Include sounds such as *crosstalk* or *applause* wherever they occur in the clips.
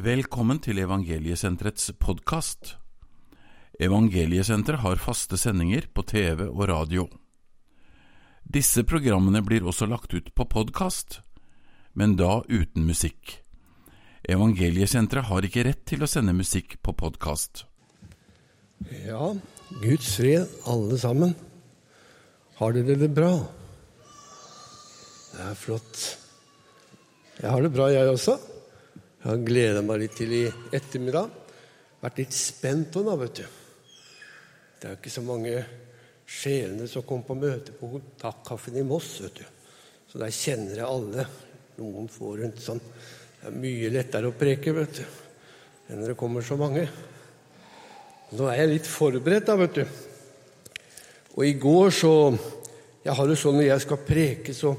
Velkommen til Evangeliesenterets podkast. Evangeliesenteret har faste sendinger på TV og radio. Disse programmene blir også lagt ut på podkast, men da uten musikk. Evangeliesenteret har ikke rett til å sende musikk på podkast. Ja, Guds fred, alle sammen. Har dere det bra? Det er flott. Jeg har det bra, jeg også. Jeg har gleda meg litt til i ettermiddag. Vært litt spent på da, vet du. Det er jo ikke så mange sjelene som kom på møte på kontaktkaffen i Moss, vet du. Så der kjenner jeg alle. Noen får rundt sånn Det er mye lettere å preke, vet du, enn når det kommer så mange. Nå er jeg litt forberedt, da, vet du. Og i går så Jeg har det sånn når jeg skal preke, så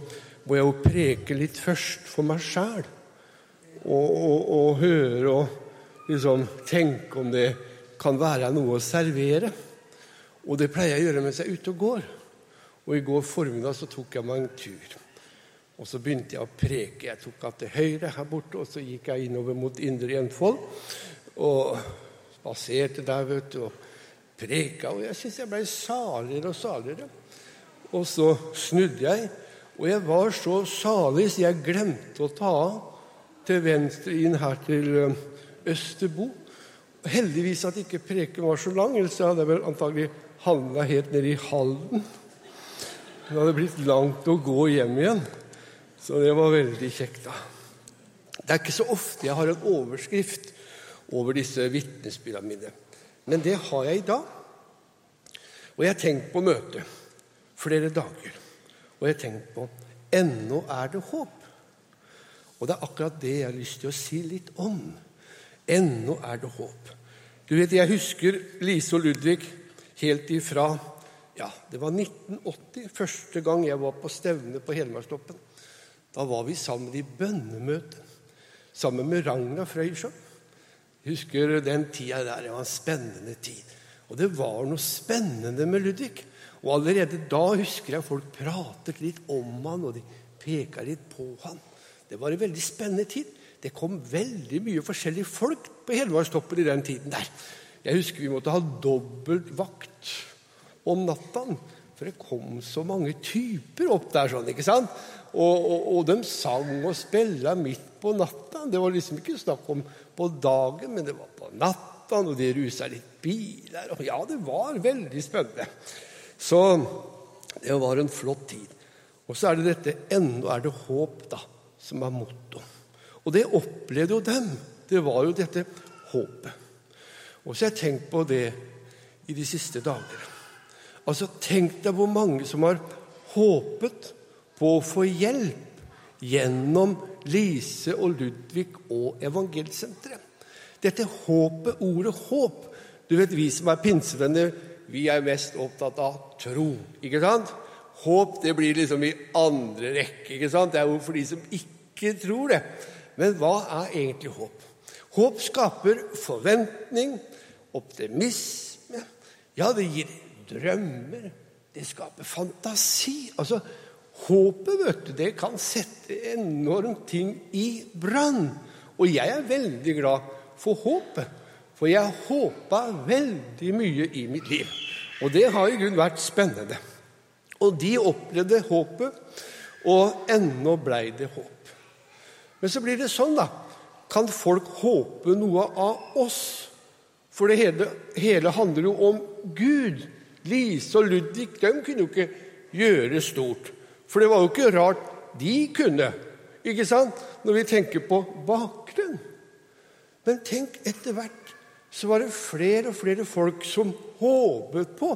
må jeg jo preke litt først for meg sjæl. Og, og, høre og liksom tenke om det kan være noe å servere. Og det pleier jeg å gjøre mens jeg er ute og går. Og i går formiddag så tok jeg meg en tur. Og så begynte jeg å preke. Jeg tok av til høyre her borte, og så gikk jeg innover mot Indre Enfold. Og spaserte der, vet du, og preka. Og jeg syns jeg ble saligere og saligere. Og så snudde jeg, og jeg var så salig så jeg glemte å ta av til venstre inn her til Østerbo. Heldigvis at ikke preken var så lang, ellers hadde jeg vel antagelig havna helt nede i Halden. Det hadde blitt langt å gå hjem igjen. Så det var veldig kjekt, da. Det er ikke så ofte jeg har en overskrift over disse vitnesbyrdene. Men det har jeg i dag. Og jeg har tenkt på møtet flere dager. Og jeg har tenkt på ennå er det håp. Og det er akkurat det jeg har lyst til å si litt om. Ennå er det håp. Du vet, Jeg husker Lise og Ludvig helt ifra ja, det var 1980, første gang jeg var på stevne på Hedmarkstoppen. Da var vi sammen i bønnemøte sammen med Ragna. Jeg husker den tida der. Det var en spennende tid. Og det var noe spennende med Ludvig. Og allerede da husker jeg folk pratet litt om han, og de peka litt på han. Det var en veldig spennende tid. Det kom veldig mye forskjellige folk på Hedmarkstoppen i den tiden der. Jeg husker vi måtte ha dobbelt vakt om natta, for det kom så mange typer opp der. sånn, ikke sant? Og, og, og de sang og spilte midt på natta. Det var liksom ikke snakk om på dagen, men det var på natta, og de rusa litt biler. Og ja, det var veldig spennende. Så det var en flott tid. Og så er det dette 'ennå er det håp', da, som er motto. Og det opplevde jo dem. Det var jo dette håpet. Og så har jeg tenkt på det i de siste dager. Altså, Tenk deg hvor mange som har håpet på å få hjelp gjennom Lise og Ludvig og Evangelsenteret. Dette håpet, ordet håp Du vet, Vi som er pinsevenner, vi er mest opptatt av tro. ikke sant? Håp det blir liksom i andre rekke. ikke sant? Det er jo for de som ikke tror det. Men hva er egentlig håp? Håp skaper forventning, optimisme. Ja, det gir drømmer. Det skaper fantasi. Altså, Håpet vet du, det kan sette enormt ting i brann. Og jeg er veldig glad for håpet. For jeg håpa veldig mye i mitt liv. Og det har i grunnen vært spennende. Og de opplevde håpet, og ennå blei det håp. Men så blir det sånn, da. Kan folk håpe noe av oss? For det hele, hele handler jo om Gud. Lise og Ludvig de kunne jo ikke gjøre stort. For det var jo ikke rart de kunne, ikke sant, når vi tenker på bakgrunn. Men tenk, etter hvert så var det flere og flere folk som håpet på.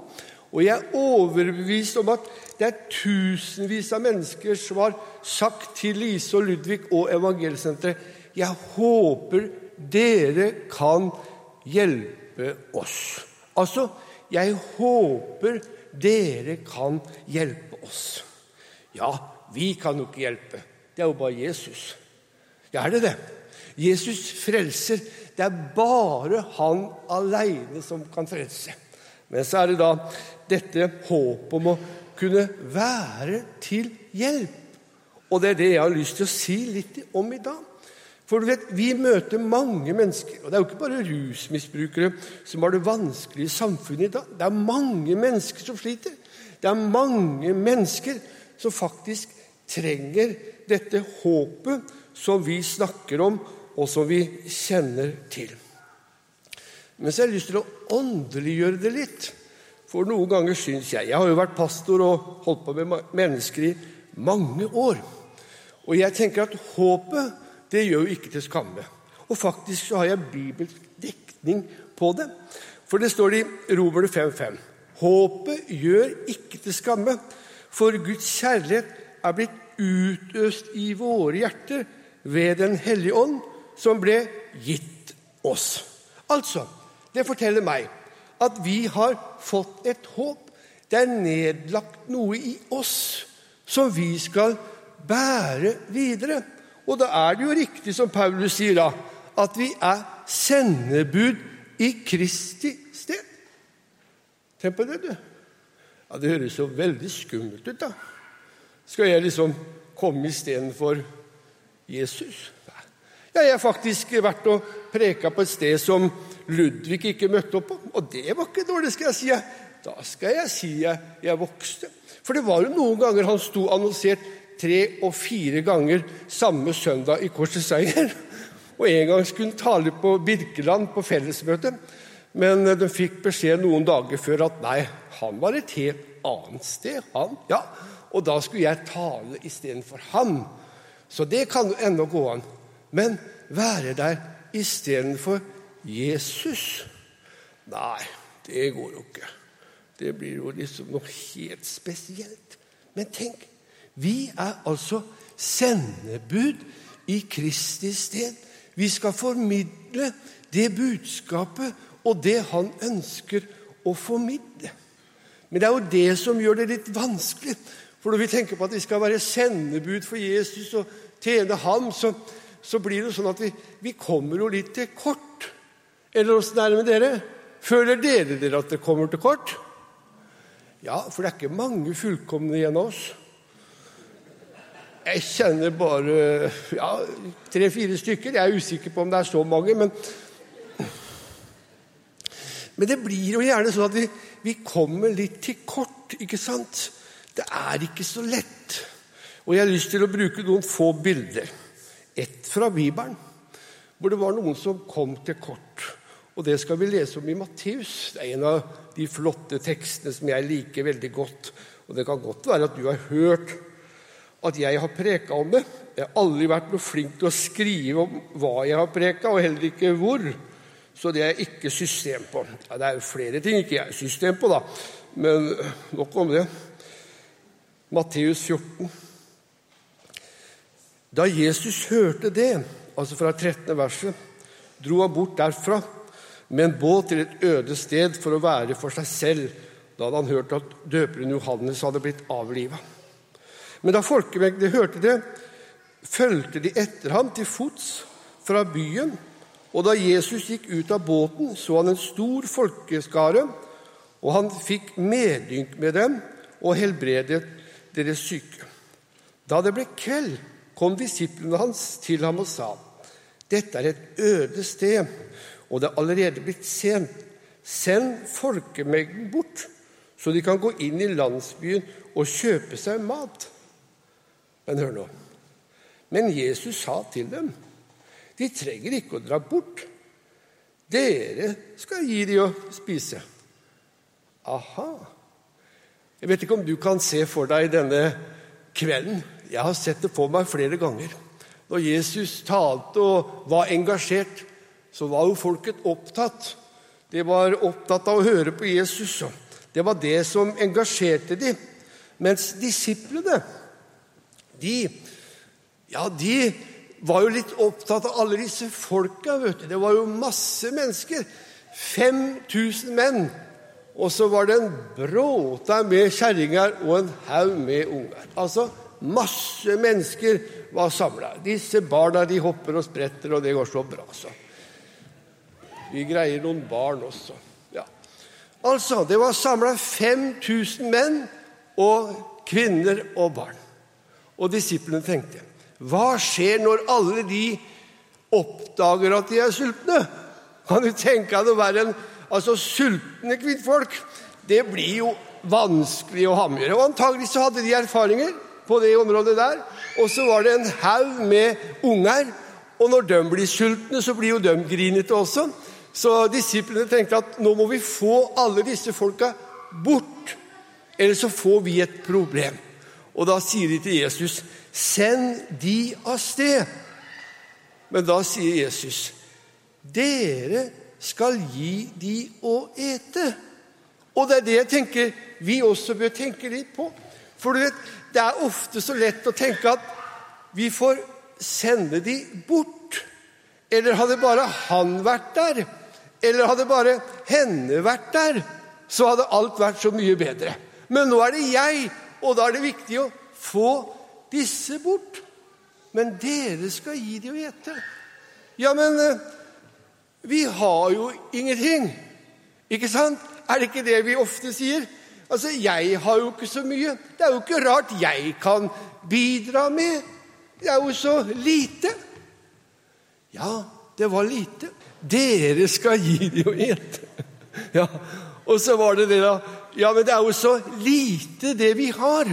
Og jeg er overbevist om at det er tusenvis av mennesker som har sagt til Lise og Ludvig og Evangelsenteret jeg håper dere kan hjelpe oss. Altså, jeg håper dere kan hjelpe oss. Ja, vi kan jo ikke hjelpe. Det er jo bare Jesus. Ja, er det det? Jesus frelser. Det er bare han aleine som kan frelse. Men så er det da dette håpet om å kunne være til hjelp. Og det er det jeg har lyst til å si litt om i dag. For du vet, Vi møter mange mennesker, og det er jo ikke bare rusmisbrukere som har det vanskelig i samfunnet i dag. Det er mange mennesker som sliter. Det er mange mennesker som faktisk trenger dette håpet som vi snakker om, og som vi kjenner til. Men så har jeg lyst til å åndeliggjøre det litt. For noen ganger syns jeg Jeg har jo vært pastor og holdt på med mennesker i mange år. Og jeg tenker at håpet det gjør jo ikke til skamme. Og faktisk så har jeg bibelsk dekning på det. For det står det i Romerne 5.5.: Håpet gjør ikke til skamme, for Guds kjærlighet er blitt utøst i våre hjerter ved Den hellige ånd, som ble gitt oss. Altså, det forteller meg at vi har fått et håp. Det er nedlagt noe i oss som vi skal bære videre. Og da er det jo riktig som Paulus sier, da, at vi er sendebud i Kristi sted. Tenk på det, du. Ja, Det høres jo veldig skummelt ut, da. Skal jeg liksom komme istedenfor Jesus? Ja, jeg har faktisk vært og preka på et sted som Ludvig ikke møtte opp på. Og det var ikke dårlig, skal jeg si. Da skal jeg si jeg, jeg vokste. For det var jo noen ganger han sto annonsert tre og fire ganger samme søndag i Korsets seier. *laughs* Og en gang skulle han tale på Birkeland på fellesmøte, men de fikk beskjed noen dager før at nei, han var et helt annet sted. han, ja, Og da skulle jeg tale istedenfor han. Så det kan jo ennå gå an. Men være der istedenfor Jesus Nei, det går jo ikke. Det blir jo liksom noe helt spesielt. Men tenk, vi er altså sendebud i Kristi sted. Vi skal formidle det budskapet og det han ønsker å formidle. Men det er jo det som gjør det litt vanskelig. For når vi tenker på at vi skal være sendebud for Jesus og tjene ham, så, så blir det sånn at vi, vi kommer jo litt til kort. Eller åssen er det med dere? Føler dere dere at det kommer til kort? Ja, for det er ikke mange fullkomne igjen av oss. Jeg kjenner bare ja, tre-fire stykker. Jeg er usikker på om det er så mange. Men, men det blir jo gjerne sånn at vi, vi, kommer litt til kort, ikke sant? Det er ikke så lett. Og jeg har lyst til å bruke noen få bilder. Ett fra Bibelen, hvor det var noen som kom til kort. Og det skal vi lese om i Matteus. Det er en av de flotte tekstene som jeg liker veldig godt. Og det kan godt være at du har hørt at jeg har preka om det. Jeg har aldri vært noe flink til å skrive om hva jeg har preka, og heller ikke hvor. Så det er jeg ikke system på. Ja, det er jo flere ting ikke jeg er system på, da. Men nok om det. Matteus 14. Da Jesus hørte det, altså fra 13. verset, dro han bort derfra med en båt til et øde sted for å være for seg selv. Da hadde han hørt at døperen Johannes hadde blitt avliva. Men da folkemengden hørte det, fulgte de etter ham til fots fra byen. Og da Jesus gikk ut av båten, så han en stor folkeskare, og han fikk medynk med dem og helbredet deres syke. Da det ble kveld, kom disiplene hans til ham og sa:" Dette er et øde sted, og det er allerede blitt sent. Send folkemengden bort, så de kan gå inn i landsbyen og kjøpe seg mat. Men hør nå. Men Jesus sa til dem, de trenger ikke å dra bort. Dere skal gi dem å spise. Aha. Jeg vet ikke om du kan se for deg denne kvelden. Jeg har sett det på meg flere ganger. Når Jesus talte og var engasjert, så var jo folket opptatt. De var opptatt av å høre på Jesus. Det var det som engasjerte dem. Mens disiplene de, ja, de var jo litt opptatt av alle disse folka. vet du. Det var jo masse mennesker. 5000 menn. Og så var det en bråta med kjerringer og en haug med unger. Altså, masse mennesker var samla. Disse barna de hopper og spretter, og det går så bra. Så. Vi greier noen barn også. Ja. Altså, det var samla 5000 menn og kvinner og barn. Og disiplene tenkte hva skjer når alle de oppdager at de er sultne. Kan du tenke deg å være en altså, sultne kvinnfolk? Det blir jo vanskelig å ha med gjøre. Og antagelig så hadde de erfaringer på det området der. Og så var det en haug med unger. Og når de blir sultne, så blir jo de grinete også. Så disiplene tenkte at nå må vi få alle disse folka bort, eller så får vi et problem. Og da sier de til Jesus, 'Send de av sted.' Men da sier Jesus, 'Dere skal gi de å ete.' Og det er det jeg tenker vi også bør tenke litt på. For du vet, det er ofte så lett å tenke at vi får sende de bort. Eller hadde bare han vært der, eller hadde bare henne vært der, så hadde alt vært så mye bedre. Men nå er det jeg, og da er det viktig å få disse bort. Men dere skal gi dem å gjette. Ja, men eh, vi har jo ingenting. Ikke sant? Er det ikke det vi ofte sier? Altså, Jeg har jo ikke så mye. Det er jo ikke rart jeg kan bidra med. Det er jo så lite. Ja, det var lite. Dere skal gi dem å ete. Ja, Og så var det det, da. Ja, men det er jo så lite, det vi har.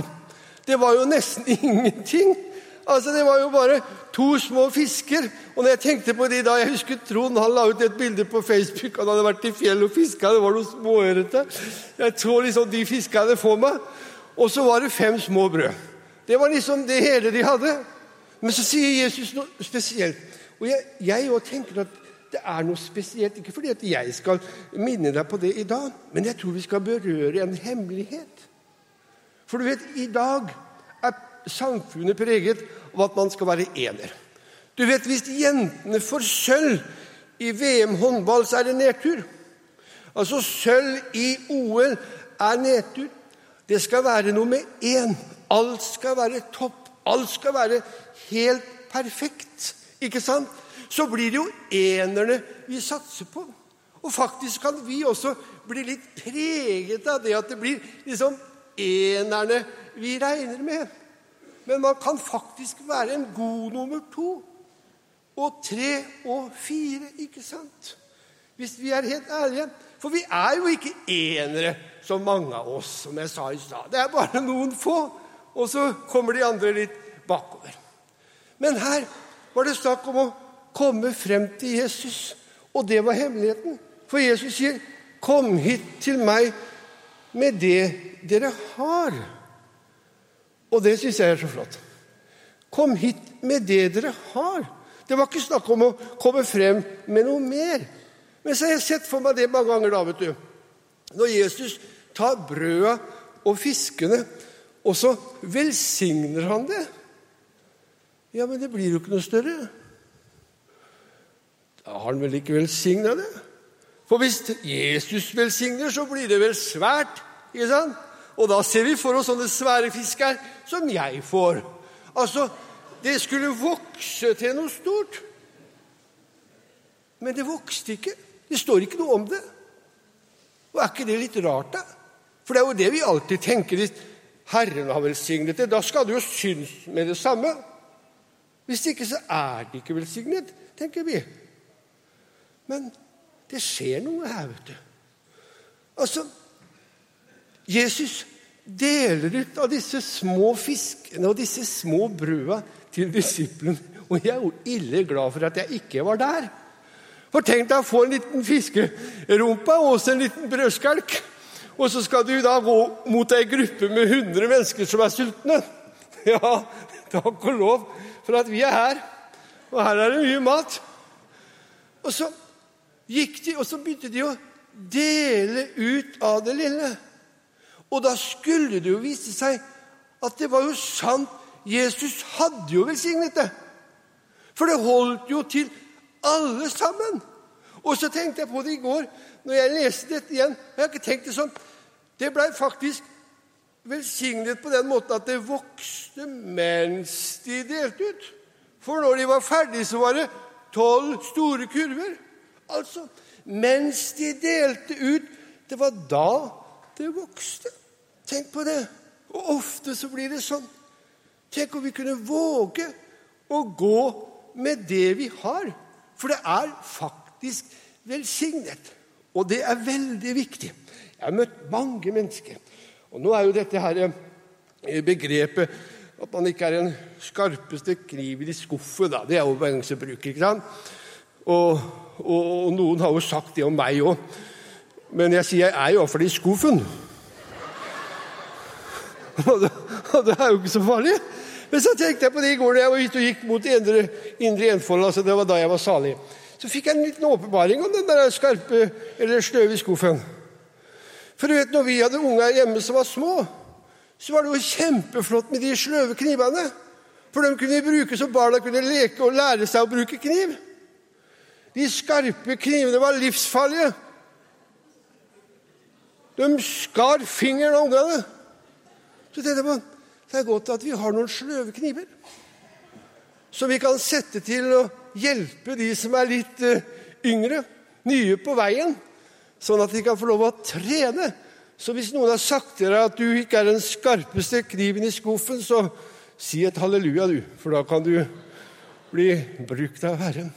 Det var jo nesten *laughs* ingenting. Altså, Det var jo bare to små fisker. Og når jeg tenkte på de da, Jeg husker Trond han la ut et bilde på Facebook. Han hadde vært i fjellet og fiska. Det var noe småørrete. Jeg tror liksom de fiskene for meg. Og så var det fem små brød. Det var liksom det hele de hadde. Men så sier Jesus noe spesielt. Og jeg òg tenker at det er noe spesielt. Ikke fordi at jeg skal minne deg på det i dag, men jeg tror vi skal berøre en hemmelighet. For du vet, i dag er samfunnet preget av at man skal være ener. Du vet, Hvis jentene får sølv i VM håndball, så er det nedtur. Altså sølv i OL er nedtur. Det skal være noe med én. Alt skal være topp. Alt skal være helt perfekt. Ikke sant? Så blir det jo enerne vi satser på. Og faktisk kan vi også bli litt preget av det at det blir liksom enerne vi regner med. Men man kan faktisk være en god nummer to og tre og fire, ikke sant? Hvis vi er helt ærlige. For vi er jo ikke enere, som mange av oss, som jeg sa i stad. Det er bare noen få, og så kommer de andre litt bakover. Men her var det snakk om å komme frem til Jesus, og det var hemmeligheten. For Jesus sier, 'Kom hit til meg med det dere har'. Og det syns jeg er så flott. Kom hit med det dere har. Det var ikke snakk om å komme frem med noe mer. Men så har jeg sett for meg det mange ganger da, vet du. Når Jesus tar brøda og fiskene, og så velsigner han det. Ja, men det blir jo ikke noe større. Da har han vel ikke velsigna det? For hvis Jesus velsigner, så blir det vel svært. ikke sant? Og da ser vi for oss sånne svære fisker som jeg får. Altså, det skulle vokse til noe stort. Men det vokste ikke. Det står ikke noe om det. Og er ikke det litt rart, da? For det er jo det vi alltid tenker hvis Herren har velsignet det. Da skal det jo synes med det samme. Hvis ikke, så er det ikke velsignet, tenker vi. Men det skjer noe her, vet du. Altså, Jesus deler ut av disse små fiskene og disse små brøda til disiplene. Og jeg er jo ille glad for at jeg ikke var der. For tenk deg å få en liten fiskerumpe og også en liten brødskalk. Og så skal du da gå mot ei gruppe med 100 mennesker som er sultne. *laughs* Ja, takk og lov for at vi er her. Og her er det mye mat. Og så gikk de, og så begynte de å dele ut av det lille. Og da skulle det jo vise seg at det var jo sant. Jesus hadde jo velsignet det. For det holdt jo til alle sammen. Og så tenkte jeg på det i går når jeg leste dette igjen. Jeg har ikke tenkt Det sånn. Det blei faktisk velsignet på den måten at det vokste mens de delte ut. For når de var ferdige, så var det tolv store kurver. Altså, mens de delte ut, det var da det vokste. Tenk på det. Og ofte så blir det sånn. Tenk om vi kunne våge å gå med det vi har. For det er faktisk velsignet. Og det er veldig viktig. Jeg har møtt mange mennesker. Og nå er jo dette her eh, begrepet at man ikke er den skarpeste kniven i skuffen. Da. Det er jo mange som bruker. ikke sant? Og, og, og, noen har jo sagt det om meg òg. Men jeg sier jeg er iallfall i skuffen. *laughs* Og det, og det, er jo ikke så farlig. Men så tenkte jeg på det i går da jeg var ute og gikk mot indre, indre enfold. Altså det var da jeg var salig. Så fikk jeg en liten åpenbaring om den der skarpe eller sløve skuffen. For du vet, når vi hadde unger hjemme som var små, så var det jo kjempeflott med de sløve knivene. For de kunne bruke så barna kunne leke og lære seg å bruke kniv. De skarpe knivene var livsfarlige. De skar fingeren av ungene. Så tenkte jeg det er godt at vi har noen sløve kniver. Som vi kan sette til å hjelpe de som er litt uh, yngre, nye på veien, sånn at de kan få lov å trene. Så hvis noen har sagt til deg at du ikke er den skarpeste kniven i skuffen, så si et halleluja, du, for da kan du bli brukt av Herren.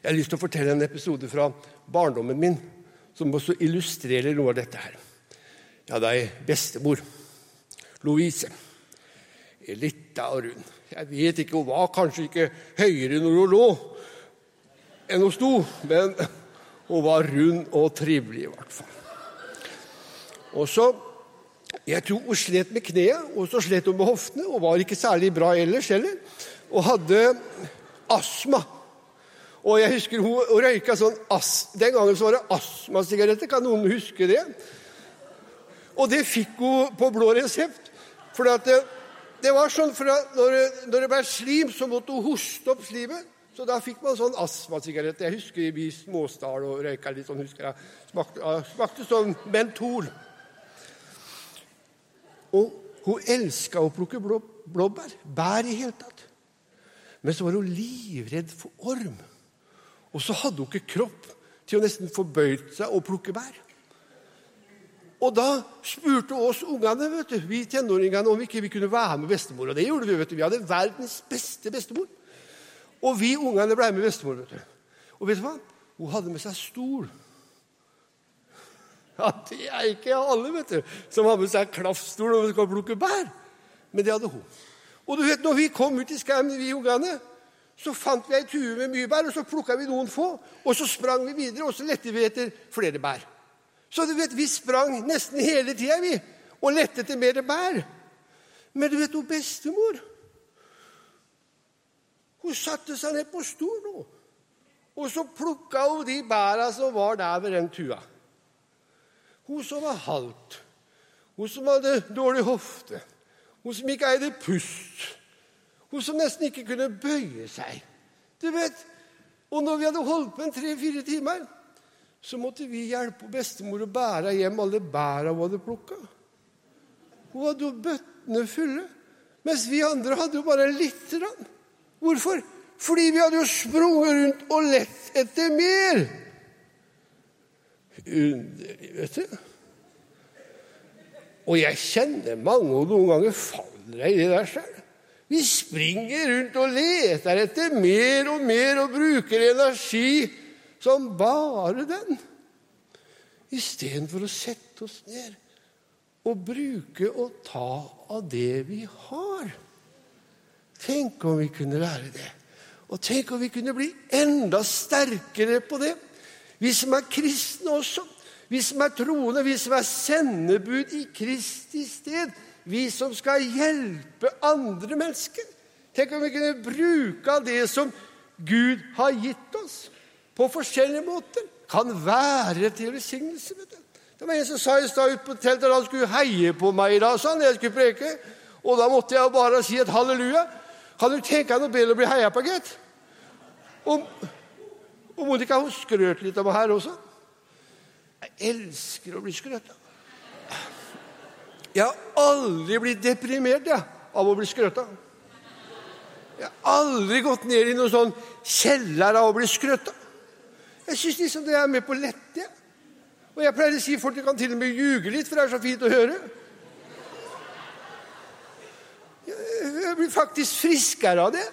Jeg har lyst til å fortelle en episode fra barndommen min som også illustrerer noe av dette her. Jeg hadde ei bestemor. Louise. Lita og rund. Jeg vet ikke, Hun var kanskje ikke høyere når hun lå enn hun sto, men hun var rund og trivelig i hvert fall. Og så, Jeg tror hun slet med kneet, og så slet hun med hoftene. og var ikke særlig bra ellers heller. Og hadde astma. Og jeg husker hun røyka sånn ass, Den gangen så var det astmasigaretter. Kan noen huske det? Og det fikk hun på blå resept. For det, det, var sånn for når, når, det ble slim, så måtte hun hoste opp slimet. Så da fikk man sånn astmasigarett. Jeg husker i småstal og røyka litt sånn. husker jeg. Smakte, smakte sånn mentol. Og hun elska å plukke blå, blåbær. Bær i hele tatt. Men så var hun livredd for orm. Og så hadde hun ikke kropp til å nesten få bøyd seg og plukke bær. Og da spurte oss ungene, vet du, vi tenåringene, om ikke vi kunne være med bestemor. Og det gjorde vi. vet du. Vi hadde verdens beste bestemor. Og vi ungene ble med bestemor. vet du. Og vet du hva? Hun hadde med seg stol. Ja, Det er ikke alle vet du, som har med seg klaffstol når de skal plukke bær. Men det hadde hun. Og du vet, når vi kom ut i skauen, vi ungene, så fant vi ei tue med mye bær, og så plukka vi noen få. Og så sprang vi videre, og så lette vi etter flere bær. Så du vet, vi sprang nesten hele tida, vi, og lette etter mer bær. Men du vet, hun bestemor Hun satte seg ned på stolen, og så plukka hun de bæra som var der ved den tua. Hun som var halvt, hun som hadde dårlig hofte, hun som ikke eide pust, hun som nesten ikke kunne bøye seg. Du vet, Og når vi hadde holdt på en tre-fire timer så måtte vi hjelpe bestemor å bære hjem alle bæra hun hadde plukka. Hun hadde jo bøttene fulle, mens vi andre hadde jo bare lite grann. Hvorfor? Fordi vi hadde jo sprunget rundt og lett etter mer. Underlig, vet du. Og jeg kjenner mange, og noen ganger faller jeg i det der sjøl. Vi springer rundt og leter etter mer og mer og bruker energi som bare den. Istedenfor å sette oss ned og bruke og ta av det vi har. Tenk om vi kunne lære det. Og tenk om vi kunne bli enda sterkere på det. Vi som er kristne også. Vi som er troende, vi som er sendebud i Kristi sted. Vi som skal hjelpe andre mennesker. Tenk om vi kunne bruke av det som Gud har gitt oss på forskjellige måter. Kan være til velsignelse. Det var en som sa i stad ute på teltet at han skulle heie på meg i dag, sa han, jeg skulle preke. Og da måtte jeg bare si et halleluja. Kan du tenke deg noe bedre å bli heia på, gitt? Og, og Monica hun skrøt litt av meg her også. Jeg elsker å bli skrøt av. Jeg har aldri blitt deprimert jeg, av å bli skrøta. Jeg har aldri gått ned i noen sånn kjeller av å bli skrøta. Jeg syns liksom det er med på lette. Og jeg pleier å si folk kan til og med ljuge litt, for det er så fint å høre. Jeg blir faktisk friskere av det.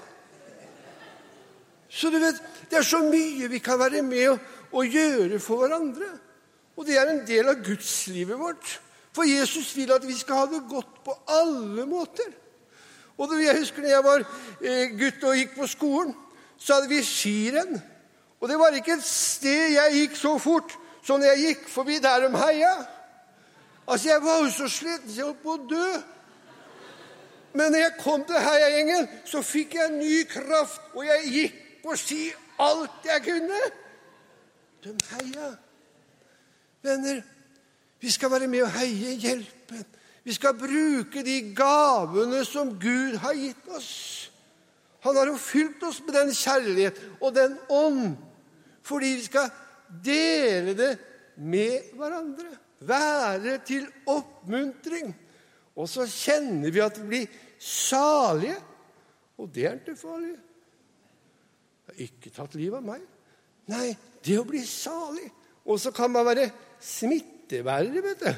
Så du vet, det er så mye vi kan være med og, og gjøre for hverandre. Og det er en del av gudslivet vårt. For Jesus vil at vi skal ha det godt på alle måter. Og Jeg husker da jeg var eh, gutt og gikk på skolen, så hadde vi skirenn. Og det var ikke et sted jeg gikk så fort som når jeg gikk forbi der de heia. Altså, Jeg var jo så sliten så jeg holdt på å dø. Men når jeg kom til heiagjengen, så fikk jeg ny kraft, og jeg gikk på ski alt jeg kunne. De heia. Venner, vi skal være med og heie hjelpen. Vi skal bruke de gavene som Gud har gitt oss. Han har jo fylt oss med den kjærlighet og den ånd fordi vi skal dele det med hverandre. Være til oppmuntring. Og så kjenner vi at vi blir salige. Og det er ikke farlig. Jeg har ikke tatt livet av meg. Nei, det å bli salig. Og så kan man være smittebærere, vet du.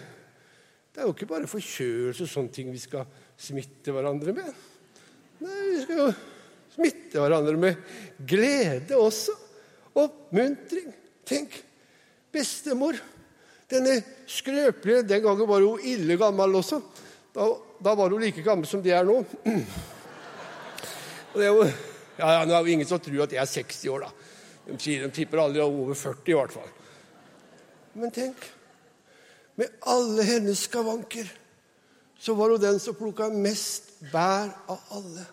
Det er jo ikke bare forkjølelse og sånne ting vi skal smitte hverandre med. Nei, vi skal jo smitte hverandre med glede også. Oppmuntring. Tenk, bestemor. Denne skrøpelige Den gangen var hun ille gammel også. Da, da var hun like gammel som de er nå. Og det er jo, ja, ja, Nå er jo ingen som tror at jeg er 60 år, da. De sier de tipper aldri over 40 i hvert fall. Men tenk, med alle hennes skavanker, så var hun den som plukka mest bær av alle.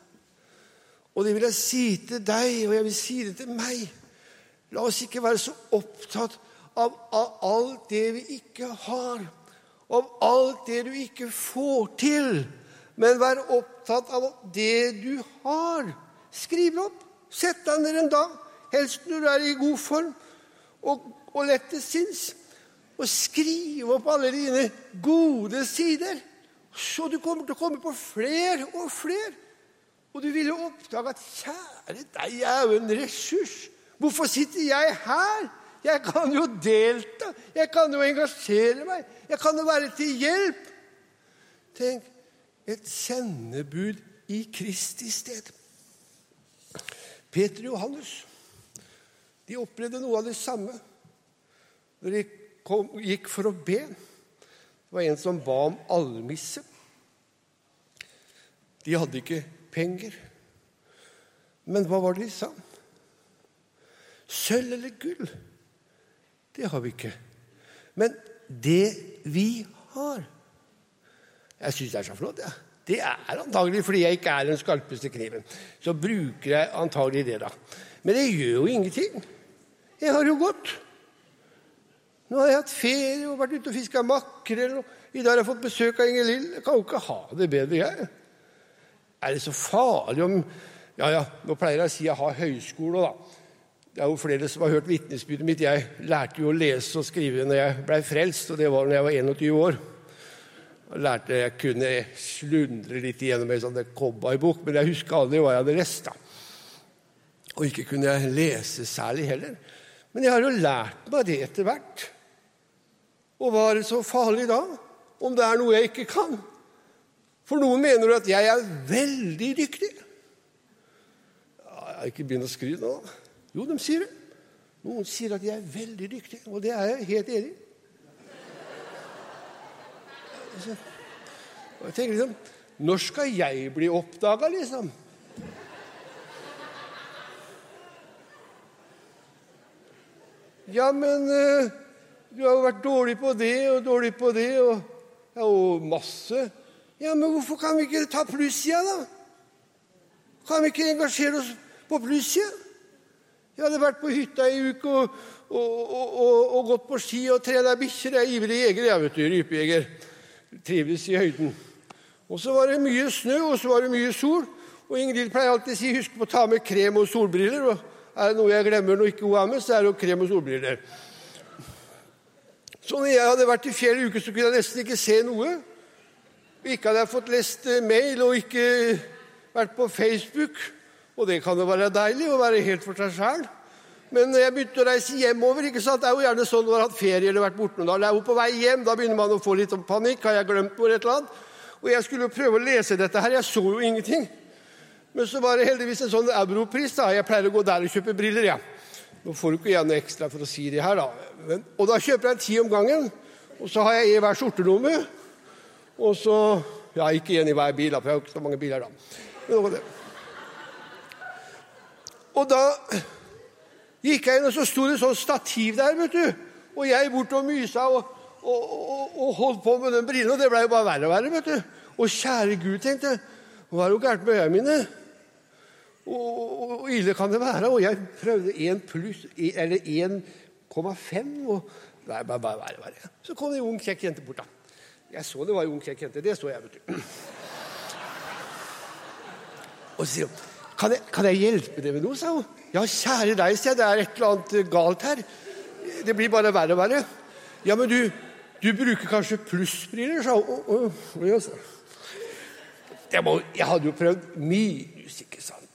Og det vil jeg si til deg, og jeg vil si det til meg. La oss ikke være så opptatt av, av alt det vi ikke har, av alt det du ikke får til, men vær opptatt av det du har. Skriv det opp. Sett deg ned en dag, helst når du er i god form og, og lett sinns, og skrive opp alle dine gode sider. Så du kommer til å komme på flere og flere. Og du vil jo oppdage at kjære deg, jeg er jo en ressurs. Hvorfor sitter jeg her? Jeg kan jo delta. Jeg kan jo engasjere meg. Jeg kan jo være til hjelp. Tenk et sendebud i Kristi sted. Peter og Johannes de opplevde noe av det samme når de kom, gikk for å be. Det var en som ba om almisse. De hadde ikke penger. Men hva var det de sa? Sølv eller gull, det har vi ikke. Men det vi har Jeg syns det er så flott. Ja. Det er antagelig fordi jeg ikke er den skarpeste kniven. Så bruker jeg antagelig det, da. Men det gjør jo ingenting. Jeg har jo gått. Nå har jeg hatt ferie og vært ute og fiska makrell. Og I dag har jeg fått besøk av Inger Lill. Jeg kan jo ikke ha det bedre, jeg. Er det så farlig om Ja, ja, nå pleier jeg å si jeg har høyskole, da. Det er jo flere som har hørt vitnesbyrdet mitt. Jeg lærte jo å lese og skrive når jeg blei frelst, og det var når jeg var 21 år. Jeg lærte jeg kunne slundre litt igjennom ei sånn cowboybok, men jeg husker aldri hva jeg hadde lest. da. Og ikke kunne jeg lese særlig heller. Men jeg har jo lært meg det etter hvert. Og hva er det så farlig da, om det er noe jeg ikke kan? For noen mener at jeg er veldig dyktig. Jeg har ikke begynt å skryte nå. Jo, de sier det. Noen sier at jeg er veldig dyktig, og det er jeg helt enig i. Og jeg tenker liksom Når skal jeg bli oppdaga, liksom? Ja, men uh, du har jo vært dårlig på det og dårlig på det, og ja, og masse ja, men hvorfor kan vi ikke ta plussida, da? Kan vi ikke engasjere oss på plussida? Jeg hadde vært på hytta i uke og, og, og, gått på ski og trena bikkjer. Jeg er ivrig jeger, jeg, vet du. Rypejeger. Trives i høyden. Og så var det mye snø, og så var det mye sol. Og Ingrid pleier alltid å si 'husk på å ta med krem og solbriller'. Og er det noe jeg glemmer når ikke hun er med, så er det jo krem og solbriller. Så når jeg hadde vært i fjell i uke, så kunne jeg nesten ikke se noe. Ikke hadde jeg fått lest eh, mail og ikke vært på Facebook. Og det kan jo være deilig å være helt for seg sjæl. Men når jeg begynte å reise hjemover ikke sant? Det er jo gjerne sånn når man har hatt ferie eller vært borte noen dager. Er jo på vei hjem, da begynner man å få litt panikk. Har jeg glemt hvor et eller annet? Og jeg skulle jo prøve å lese dette her. Jeg så jo ingenting. Men så var det heldigvis en sånn europris. da. Jeg pleier å gå der og kjøpe briller. Ja. Nå får du ikke igjen noe ekstra for å si det her, da. Men, og da kjøper jeg ti om gangen. Og så har jeg i hver skjortelomme. Og så Ja, ikke én i hver bil, da, for jeg har ikke så mange biler, da. Men det. Og da gikk jeg inn, og så sto det sånn stativ der, vet du. Og jeg bort og mysa og, og, og, og holdt på med den brillen, og det blei jo bare verre og verre, vet du. Og kjære Gud, tenkte jeg, hva er det gærent med øynene mine? Og, og, ille kan det være. Og jeg prøvde 1 pluss, eller 1,5, og nei, bare, bare bare, bare. Så kom det en ung, kjekk jente bort, da. Jeg så det var en ung, kjekk jente. Det så jeg, vet du. Og så sier hun kan jeg, kan jeg hjelpe deg med noe, sa hun. Ja, kjære deg, sier jeg. Det er et eller annet galt her. Det blir bare verre og verre. Ja, men du, du bruker kanskje plussbriller, sa hun. Jeg, jeg hadde jo prøvd minus, ikke sant.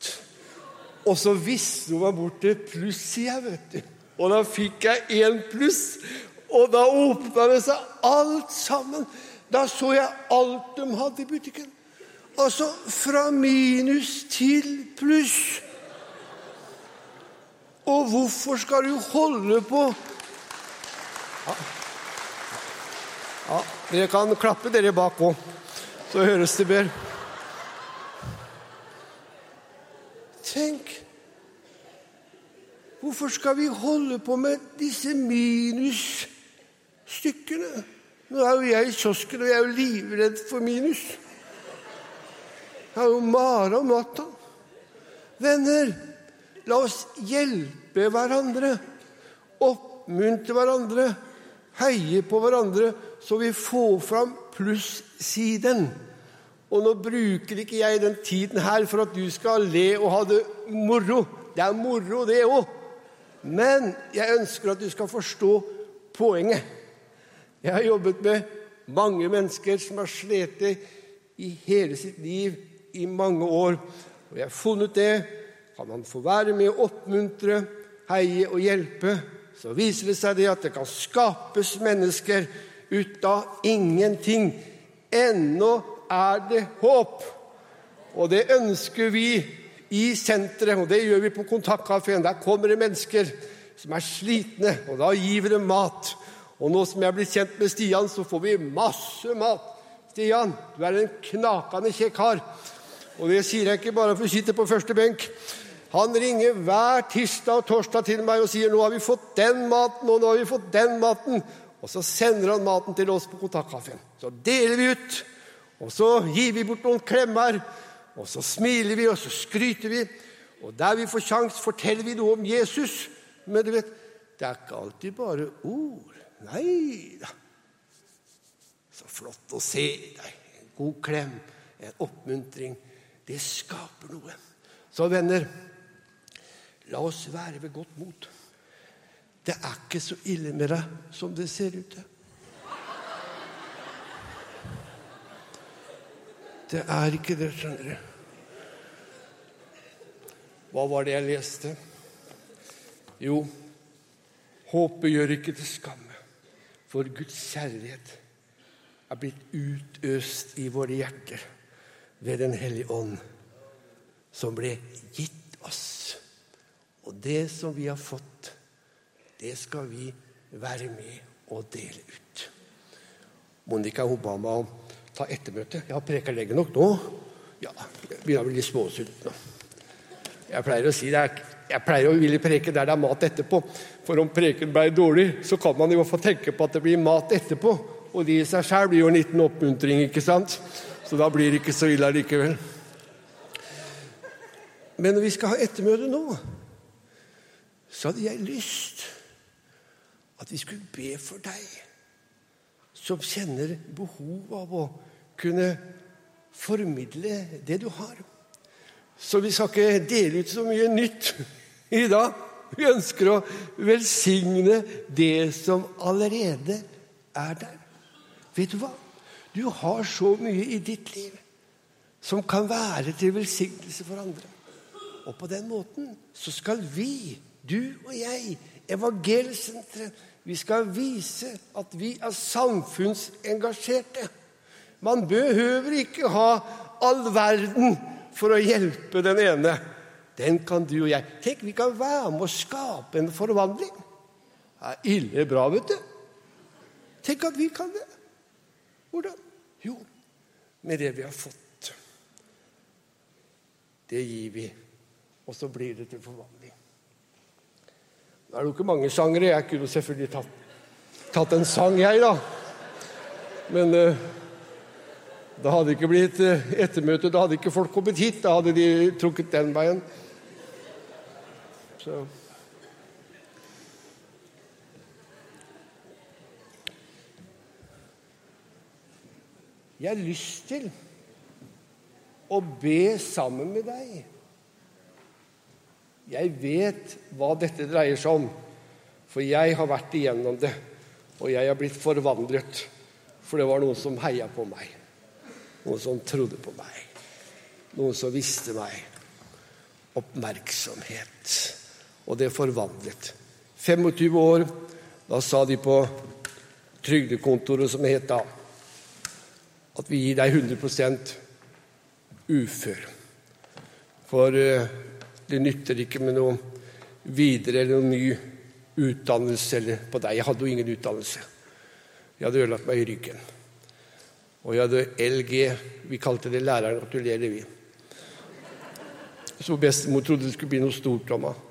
Og så visste hun meg bort til plussida, vet du. Og da fikk jeg én pluss. Og da åpna det seg alt sammen. Da så jeg alt de hadde i butikken. Altså fra minus til pluss. Og hvorfor skal du holde på ja. ja dere kan klappe dere bak òg, så høres det bedre. Tenk Hvorfor skal vi holde på med disse minusstykkene? Nå er jo jeg i kiosken, og jeg er jo livredd for minus. Jeg har jo mara om natta. Venner, la oss hjelpe hverandre, oppmuntre hverandre, heie på hverandre, så vi får fram plussiden. Og nå bruker ikke jeg den tiden her for at du skal le og ha det moro. Det er moro, det òg. Men jeg ønsker at du skal forstå poenget. Jeg har jobbet med mange mennesker som har slitt i hele sitt liv i mange år. Og jeg har funnet det. Kan man få være med å oppmuntre, heie og hjelpe, så viser det seg det at det kan skapes mennesker ut av ingenting. Ennå er det håp. Og det ønsker vi i senteret, og det gjør vi på Kontaktkafeen. Der kommer det mennesker som er slitne, og da gir vi dem mat. Og nå som jeg er blitt kjent med Stian, så får vi masse mat. Stian, du er en knakende kjekk kar. Og det sier jeg ikke bare for å sitte på første benk. Han ringer hver tirsdag og torsdag til meg og sier 'Nå har vi fått den maten, og nå har vi fått den maten.' Og så sender han maten til oss på Kontaktkafeen. Så deler vi ut, og så gir vi bort noen klemmer. Og så smiler vi, og så skryter vi. Og der vi får sjans, forteller vi noe om Jesus. Men du vet, det er ikke alltid bare ord. Nei da. Så flott å se deg. En god klem, en oppmuntring. Det skaper noe. Så venner, la oss være ved godt mot. Det er ikke så ille med deg som det ser ut til. Det er ikke det, skjønner du. Hva var det jeg leste? Jo, håpet gjør ikke til skamme, for Guds kjærlighet er blitt utøst i våre hjerter ved Den hellige ånd, som ble gitt oss. Og det som vi har fått, det skal vi være med og dele ut. Monica om ta ettermøte. Jeg har preka lenge nok nå. Ja, jeg begynner å bli småsulten nå. Jeg pleier å si det er, jeg pleier å ville preke der det er mat etterpå. For om preken ble dårlig, så kan man hvert fall tenke på at det blir mat etterpå. Og det i seg sjøl blir jo en liten oppmuntring, ikke sant? Så da blir det ikke så ille likevel. Men når vi skal ha ettermøte nå, så hadde jeg lyst at vi skulle be for deg som kjenner behov av å kunne formidle det du har. Så vi skal ikke dele ut så mye nytt *laughs* i dag. Vi ønsker å velsigne det som allerede er der. Vet du hva? Du har så mye i ditt liv som kan være til velsignelse for andre. Og på den måten så skal vi, du og jeg, evangelsenteret, vi skal vise at vi er samfunnsengasjerte. Man behøver ikke ha all verden for å hjelpe den ene, den kan du og jeg. Tenk, vi kan være med å skape en forvandling. Det er ille bra, vet du. Tenk at vi kan det. Hvordan? Jo, med det vi har fått. Det gir vi, og så blir det til forvandling. Nå er det jo ikke mange sangere. Jeg kunne selvfølgelig tatt, tatt en sang, jeg, da. Men uh, det hadde ikke blitt uh, ettermøte. Da hadde ikke folk kommet hit. Da hadde de trukket den veien. Så... Jeg har lyst til å be sammen med deg. Jeg vet hva dette dreier seg om, for jeg har vært igjennom det. Og jeg har blitt forvandlet, for det var noen som heia på meg. Noen som trodde på meg. Noen som visste meg. Oppmerksomhet. Og det forvandlet. 25 år, da sa de på trygdekontoret, som het da, at vi gir deg 100 ufør. For uh, det nytter ikke med noe videre eller noe ny utdannelse eller på deg. Jeg hadde jo ingen utdannelse. Jeg hadde ødelagt meg i ryggen. Og jeg hadde LG. Vi kalte det læreren. Gratulerer, vi. Så bestemor trodde det skulle bli noe stort om meg.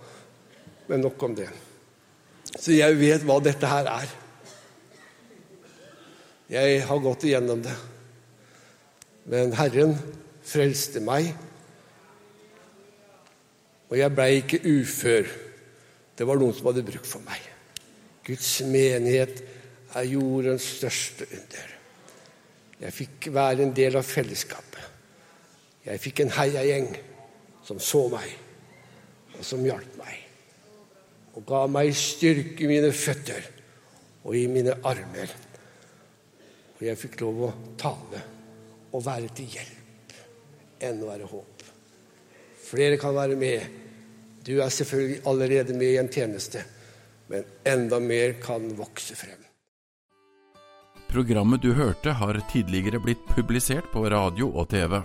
Men nok om det. Så jeg vet hva dette her er. Jeg har gått igjennom det. Men Herren frelste meg, og jeg blei ikke ufør. Det var noen som hadde bruk for meg. Guds menighet er jordens største under. Jeg fikk være en del av fellesskapet. Jeg fikk en heiagjeng som så meg, og som hjalp meg. Og ga meg styrke i mine føtter og i mine armer. Og jeg fikk lov å tale og være til hjelp enn å være håp. Flere kan være med. Du er selvfølgelig allerede med i en tjeneste, men enda mer kan vokse frem. Programmet du hørte har tidligere blitt publisert på radio og TV.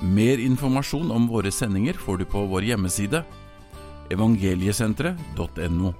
Mer informasjon om våre sendinger får du på vår hjemmeside evangeliesenteret.no.